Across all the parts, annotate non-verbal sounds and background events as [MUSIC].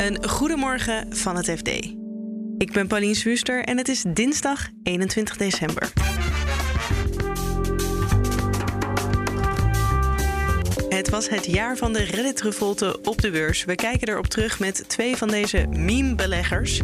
Een goedemorgen van het FD. Ik ben Pauline Swuster en het is dinsdag 21 december. Het was het jaar van de Reddit-revolte op de beurs. We kijken erop terug met twee van deze meme-beleggers.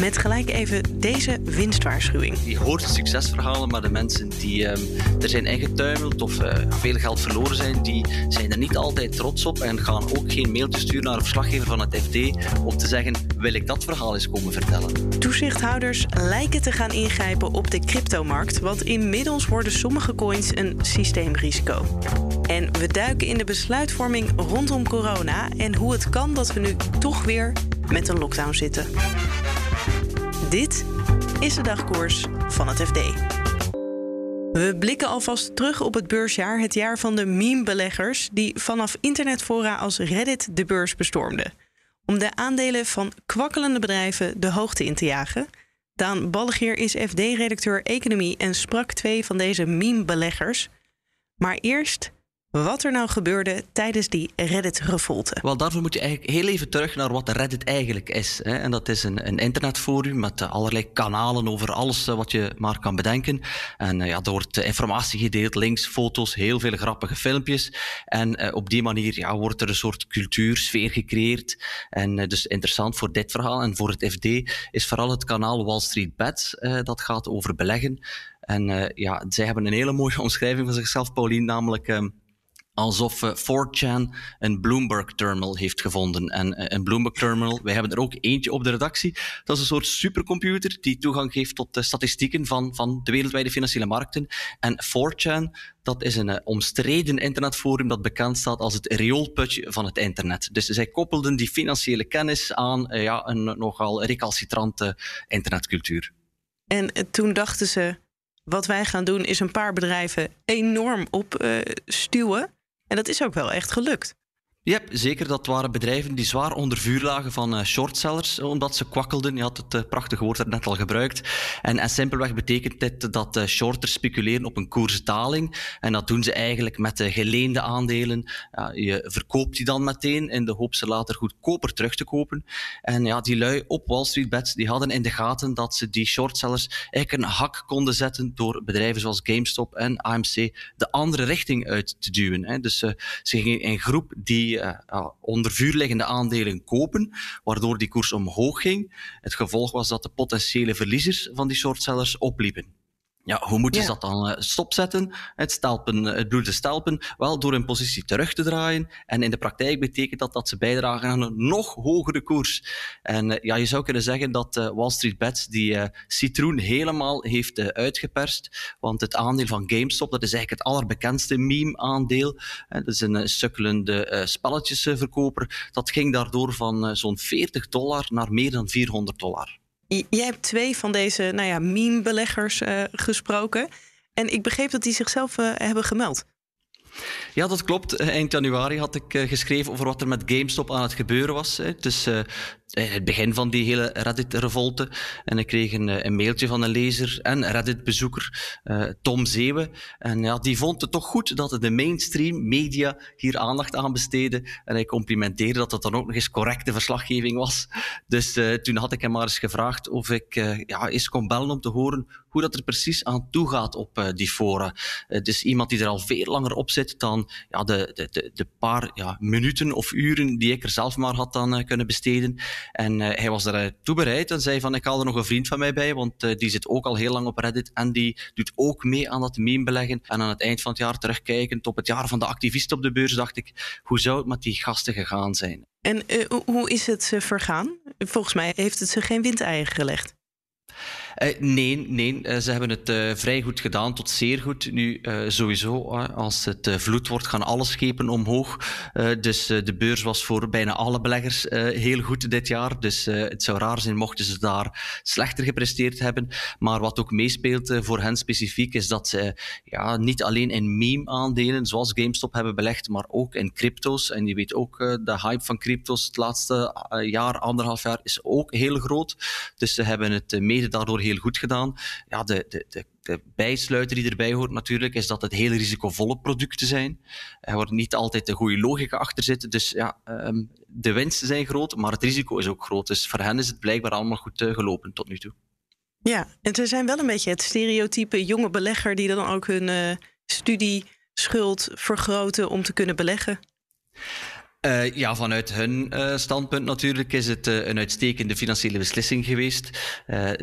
Met gelijk even deze winstwaarschuwing. Je hoort succesverhalen, maar de mensen die um, er zijn ingetuimeld of uh, veel geld verloren zijn, die zijn er niet altijd trots op en gaan ook geen mailtje sturen naar een verslaggever van het FD om te zeggen: wil ik dat verhaal eens komen vertellen? Toezichthouders lijken te gaan ingrijpen op de cryptomarkt, want inmiddels worden sommige coins een systeemrisico. En we duiken in de besluitvorming rondom corona en hoe het kan dat we nu toch weer met een lockdown zitten. Dit is de dagkoers van het FD. We blikken alvast terug op het beursjaar, het jaar van de meme-beleggers die vanaf internetfora als Reddit de beurs bestormden. Om de aandelen van kwakkelende bedrijven de hoogte in te jagen. Daan Ballegeer is FD-redacteur Economie en sprak twee van deze meme-beleggers. Maar eerst wat er nou gebeurde tijdens die Reddit-revolte. Wel, daarvoor moet je eigenlijk heel even terug naar wat Reddit eigenlijk is. Hè. En dat is een, een internetforum met uh, allerlei kanalen over alles uh, wat je maar kan bedenken. En uh, ja, er wordt informatie gedeeld, links, foto's, heel veel grappige filmpjes. En op die manier ja, wordt er een soort cultuursfeer gecreëerd. En dus interessant voor dit verhaal en voor het FD is vooral het kanaal Wall Street Bets. dat gaat over beleggen. En ja, zij hebben een hele mooie [LAUGHS] omschrijving van zichzelf, Paulien, namelijk... Um, alsof uh, 4chan een Bloomberg terminal heeft gevonden. En uh, een Bloomberg terminal, wij hebben er ook eentje op de redactie. Dat is een soort supercomputer die toegang geeft tot de statistieken van, van de wereldwijde financiële markten. En 4chan, dat is een uh, omstreden internetforum dat bekend staat als het rioolputje van het internet. Dus zij koppelden die financiële kennis aan ja, een nogal recalcitrante internetcultuur. En toen dachten ze, wat wij gaan doen is een paar bedrijven enorm opstuwen. En dat is ook wel echt gelukt. Ja, zeker. Dat waren bedrijven die zwaar onder vuur lagen van uh, shortsellers, eh, omdat ze kwakkelden. Je had het uh, prachtige woord er net al gebruikt. En, en simpelweg betekent dit dat shorters speculeren op een koersdaling. En dat doen ze eigenlijk met de geleende aandelen. je verkoopt die dan meteen in de hoop ze later goedkoper terug te kopen. En ja, die lui op Wall Street Bets, die hadden in de gaten dat ze die shortsellers eigenlijk een hak konden zetten door bedrijven zoals GameStop en AMC de andere richting uit te duwen. Dus ze gingen in groep die uh, onder vuur aandelen kopen, waardoor die koers omhoog ging. Het gevolg was dat de potentiële verliezers van die shortsellers opliepen. Ja, hoe moeten ze dat dan uh, stopzetten? Het, stelpen, het bloeden stelpen? Wel, door hun positie terug te draaien. En in de praktijk betekent dat dat ze bijdragen aan een nog hogere koers. En uh, ja, je zou kunnen zeggen dat uh, Wall Street Bets die citroen helemaal heeft uitgeperst. Want het aandeel van GameStop, dat is eigenlijk het allerbekendste meme-aandeel. dat is een sukkelende spelletjesverkoper. Dat ging daardoor van zo'n 40 dollar naar meer dan 400 dollar. Jij hebt twee van deze nou ja, meme-beleggers uh, gesproken. En ik begreep dat die zichzelf uh, hebben gemeld. Ja, dat klopt. Eh, eind januari had ik geschreven over wat er met GameStop aan het gebeuren was. Dus het begin van die hele Reddit-revolte. En ik kreeg een, een, mailtje van een lezer en Reddit-bezoeker, uh, Tom Zeeuwen. En ja, die vond het toch goed dat de mainstream media hier aandacht aan besteden. En hij complimenteerde dat het dan ook nog eens correcte verslaggeving was. Dus toen had ik hem maar eens gevraagd of ik ja, eens kon bellen om te horen hoe dat er precies aan toe gaat op die fora. Het is iemand die er al veel langer op zit dan ja, de, de, de, de paar ja, minuten of uren die ik er zelf maar had dan kunnen besteden. En uh, hij was daartoe bereid en zei van ik haal er nog een vriend van mij bij, want uh, die zit ook al heel lang op Reddit en die doet ook mee aan dat meme beleggen. En aan het eind van het jaar terugkijkend op het jaar van de activisten op de beurs dacht ik, hoe zou het met die gasten gegaan zijn? En hoe is het vergaan? Volgens mij heeft het ze geen windeieren gelegd. Uh, nee, nee uh, ze hebben het uh, vrij goed gedaan, tot zeer goed. Nu, sowieso, als het vloed wordt, gaan alle schepen omhoog. dus de beurs was voor bijna alle beleggers heel goed dit jaar. Dus het zou raar zijn mochten ze daar slechter gepresteerd hebben. Maar wat ook meespeelt voor hen specifiek, is dat ze ja, niet alleen in meme-aandelen, zoals GameStop, hebben belegd, maar ook in crypto's. En je weet ook, de hype van crypto's het laatste jaar, anderhalf jaar, is ook heel groot. Dus ze hebben het mede daardoor heel goed gedaan. Ja, de, de, de, de bijsluiter die erbij hoort natuurlijk, is dat het heel risicovolle producten zijn. Wordt niet altijd de goede logica achter zitten. Dus ja, ehm, de winsten zijn groot, maar het risico is ook groot. Dus voor hen is het blijkbaar allemaal goed uh, gelopen tot nu toe. Ja, en ze zijn wel een beetje het stereotype jonge belegger die dan ook hun uh, studieschuld vergroten om te kunnen beleggen. Uh, ja, vanuit hun uh, standpunt natuurlijk is het uh, een uitstekende financiële beslissing geweest.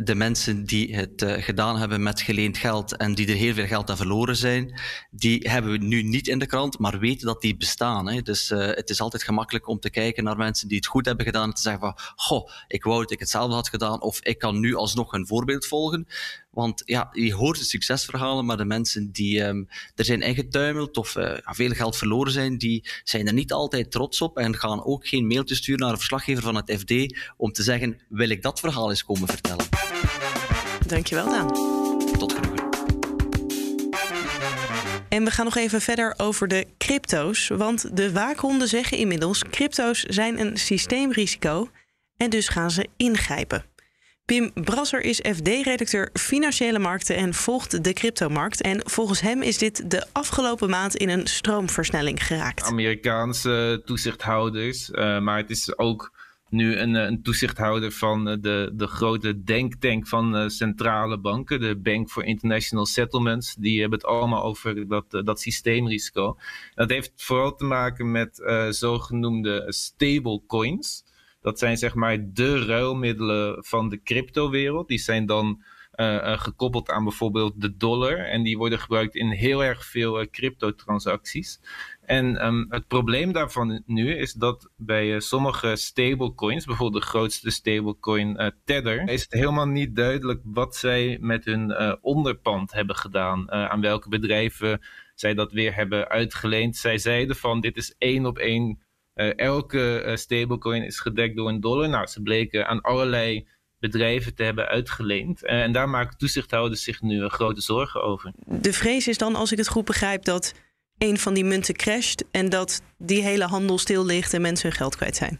de mensen die het gedaan hebben met geleend geld en die er heel veel geld aan verloren zijn, die hebben we nu niet in de krant, maar weten dat die bestaan. Hè. Dus het is altijd gemakkelijk om te kijken naar mensen die het goed hebben gedaan en te zeggen van, goh, ik wou dat ik hetzelfde had gedaan of ik kan nu alsnog een voorbeeld volgen. Want ja, je hoort de succesverhalen, maar de mensen die um, er zijn ingetuimeld of uh, veel geld verloren zijn, die zijn er niet altijd trots op en gaan ook geen mailtje sturen naar een verslaggever van het FD om te zeggen, wil ik dat verhaal eens komen vertellen. Dankjewel Daan. Tot genoegen. En we gaan nog even verder over de crypto's. Want de waakhonden zeggen inmiddels: crypto's zijn een systeemrisico. En dus gaan ze ingrijpen. Pim Brasser is FD-redacteur Financiële Markten en volgt de cryptomarkt. En volgens hem is dit de afgelopen maand in een stroomversnelling geraakt. Amerikaanse toezichthouders, uh, maar het is ook nu een, een toezichthouder van de, de grote denktank van centrale banken, de Bank for International Settlements. Die hebben het allemaal over dat, dat systeemrisico. Dat heeft vooral te maken met zogenoemde stablecoins. Dat zijn zeg maar de ruilmiddelen van de cryptowereld. Die zijn dan uh, gekoppeld aan bijvoorbeeld de dollar. En die worden gebruikt in heel erg veel uh, cryptotransacties. En um, het probleem daarvan nu is dat bij sommige stablecoins, bijvoorbeeld de grootste stablecoin Tether, is het helemaal niet duidelijk wat zij met hun onderpand hebben gedaan. aan welke bedrijven zij dat weer hebben uitgeleend. Zij zeiden van dit is één op één elke uh, stablecoin is gedekt door een dollar. Nou, ze bleken aan allerlei bedrijven te hebben uitgeleend. Uh, en daar maken toezichthouders zich nu grote zorgen over. De vrees is dan, als ik het goed begrijp, dat een van die munten crasht en dat die hele handel stil ligt en mensen hun geld kwijt zijn.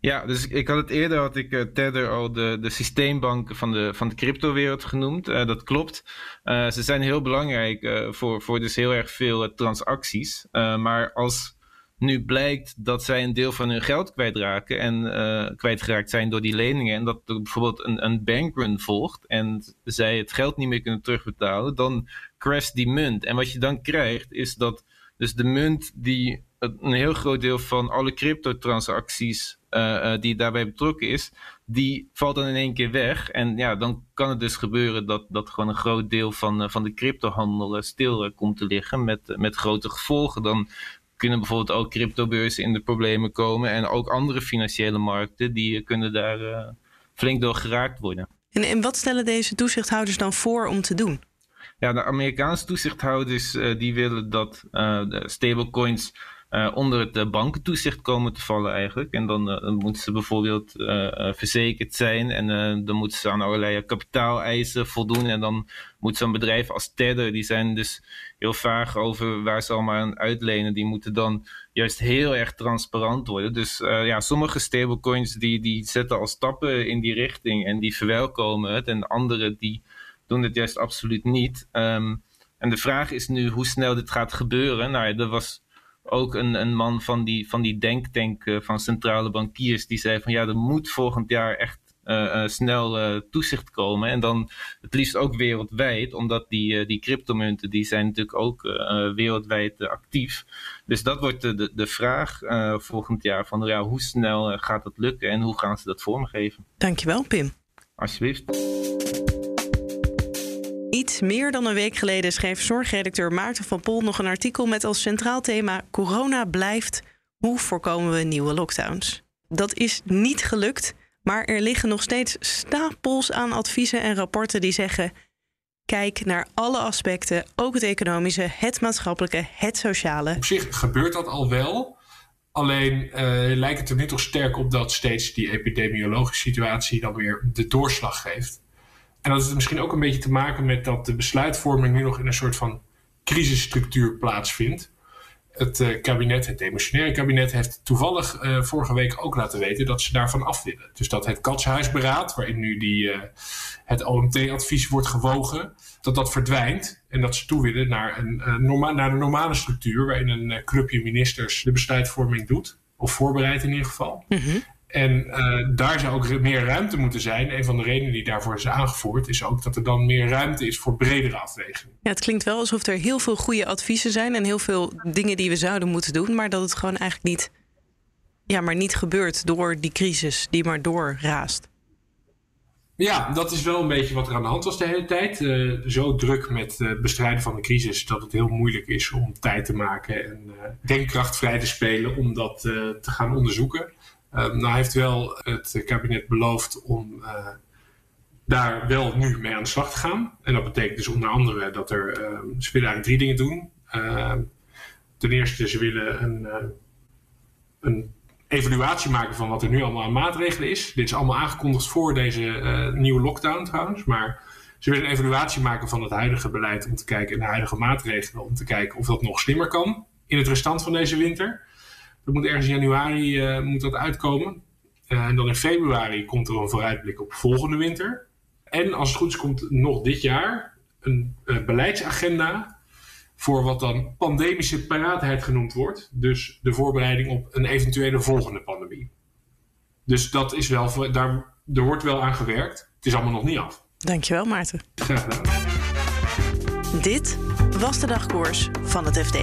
Ja, dus ik had het eerder, had ik uh, Tether al de, de systeembank van de, van de cryptowereld genoemd. Uh, dat klopt. Uh, ze zijn heel belangrijk voor, voor dus heel erg veel transacties. maar als nu blijkt dat zij een deel van hun geld kwijtraken en uh, kwijtgeraakt zijn door die leningen. En dat er bijvoorbeeld een, een bankrun volgt en zij het geld niet meer kunnen terugbetalen, dan crasht die munt. En wat je dan krijgt is dat dus de munt die een heel groot deel van alle cryptotransacties uh, die daarbij betrokken is, die valt dan in één keer weg. En ja, dan kan het dus gebeuren dat, dat gewoon een groot deel van, van de cryptohandel stil komt te liggen met, met grote gevolgen. Dan kunnen bijvoorbeeld ook cryptobeurzen in de problemen komen. En ook andere financiële markten, die kunnen daar uh, flink door geraakt worden. En, en wat stellen deze toezichthouders dan voor om te doen? Ja, de Amerikaanse toezichthouders uh, die willen dat uh, de stablecoins uh, onder het uh, bankentoezicht komen te vallen eigenlijk. En dan, dan moeten ze bijvoorbeeld verzekerd zijn en dan moeten ze aan allerlei kapitaaleisen voldoen. En dan moet zo'n bedrijf als Tether, die zijn dus heel vaag over waar ze allemaal aan uitlenen. Die moeten dan juist heel erg transparant worden. Dus ja, sommige stablecoins die, die zetten al stappen in die richting en die verwelkomen het. En andere die doen het juist absoluut niet. Um, en de vraag is nu hoe snel dit gaat gebeuren. Nou, er was ook een, een man van die, van die denktank uh, van centrale bankiers, die zei van ja, er moet volgend jaar echt uh, uh, snel toezicht komen. En dan het liefst ook wereldwijd, omdat die, die cryptomunten, die zijn natuurlijk ook wereldwijd actief. Dus dat wordt de, de, de vraag volgend jaar van ja, hoe snel gaat dat lukken en hoe gaan ze dat vormgeven? Dankjewel, Pim. Alsjeblieft. Iets meer dan een week geleden schreef zorgredacteur Maarten van Pol nog een artikel met als centraal thema Corona blijft. Hoe voorkomen we nieuwe lockdowns? Dat is niet gelukt, maar er liggen nog steeds stapels aan adviezen en rapporten die zeggen: kijk naar alle aspecten, ook het economische, het maatschappelijke, het sociale. Op zich gebeurt dat al wel. Alleen uh, lijkt het er nu toch sterk op dat steeds die epidemiologische situatie dan weer de doorslag geeft. En dat heeft misschien ook een beetje te maken met dat de besluitvorming nu nog in een soort van crisisstructuur plaatsvindt. Het uh, kabinet, het demissionaire kabinet, heeft toevallig uh, vorige week ook laten weten dat ze daarvan af willen. Dus dat het katshuisberaad, waarin nu die, uh, het OMT-advies wordt gewogen, dat dat verdwijnt. En dat ze toe willen naar, een, norma naar de normale structuur, waarin een clubje ministers de besluitvorming doet. Of voorbereidt in ieder geval. Mm. En uh, daar zou ook meer ruimte moeten zijn. Een van de redenen die daarvoor is aangevoerd, is ook dat er dan meer ruimte is voor bredere afwegingen. Ja, het klinkt wel alsof er heel veel goede adviezen zijn en heel veel dingen die we zouden moeten doen, maar dat het gewoon eigenlijk niet, ja, maar niet gebeurt door die crisis die maar doorraast. Ja, dat is wel een beetje wat er aan de hand was de hele tijd. Uh, zo druk met het bestrijden van de crisis dat het heel moeilijk is om tijd te maken en denkkracht vrij te spelen om dat te gaan onderzoeken. Uh, nou heeft wel het kabinet beloofd om uh, daar wel nu mee aan de slag te gaan. En dat betekent dus onder andere dat er, uh, ze willen eigenlijk drie dingen doen. Ehm, ten eerste, ze willen een, eh, een, evaluatie maken van wat er nu allemaal aan maatregelen is. Dit is allemaal aangekondigd voor deze eh, nieuwe lockdown trouwens. Maar ze willen een evaluatie maken van het huidige beleid om te kijken naar de huidige maatregelen. Om te kijken of dat nog slimmer kan in het restant van deze winter. Dat moet ergens in januari uh, moet dat uitkomen. Uh, en dan in februari komt er een vooruitblik op volgende winter. En als het goed is, komt nog dit jaar een uh, beleidsagenda voor wat dan pandemische paraatheid genoemd wordt. Dus de voorbereiding op een eventuele volgende pandemie. Dus dat is wel, daar, er wordt wel aan gewerkt. Het is allemaal nog niet af. Dankjewel, Maarten. Graag gedaan. Dit was de dagkoers van het FD.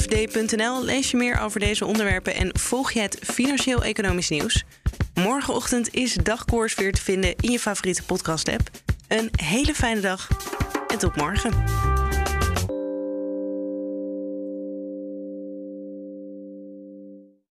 Fd.nl lees je meer over deze onderwerpen en volg je het financieel-economisch nieuws. Morgenochtend is dagkoers weer te vinden in je favoriete podcast-app. Een hele fijne dag en tot morgen.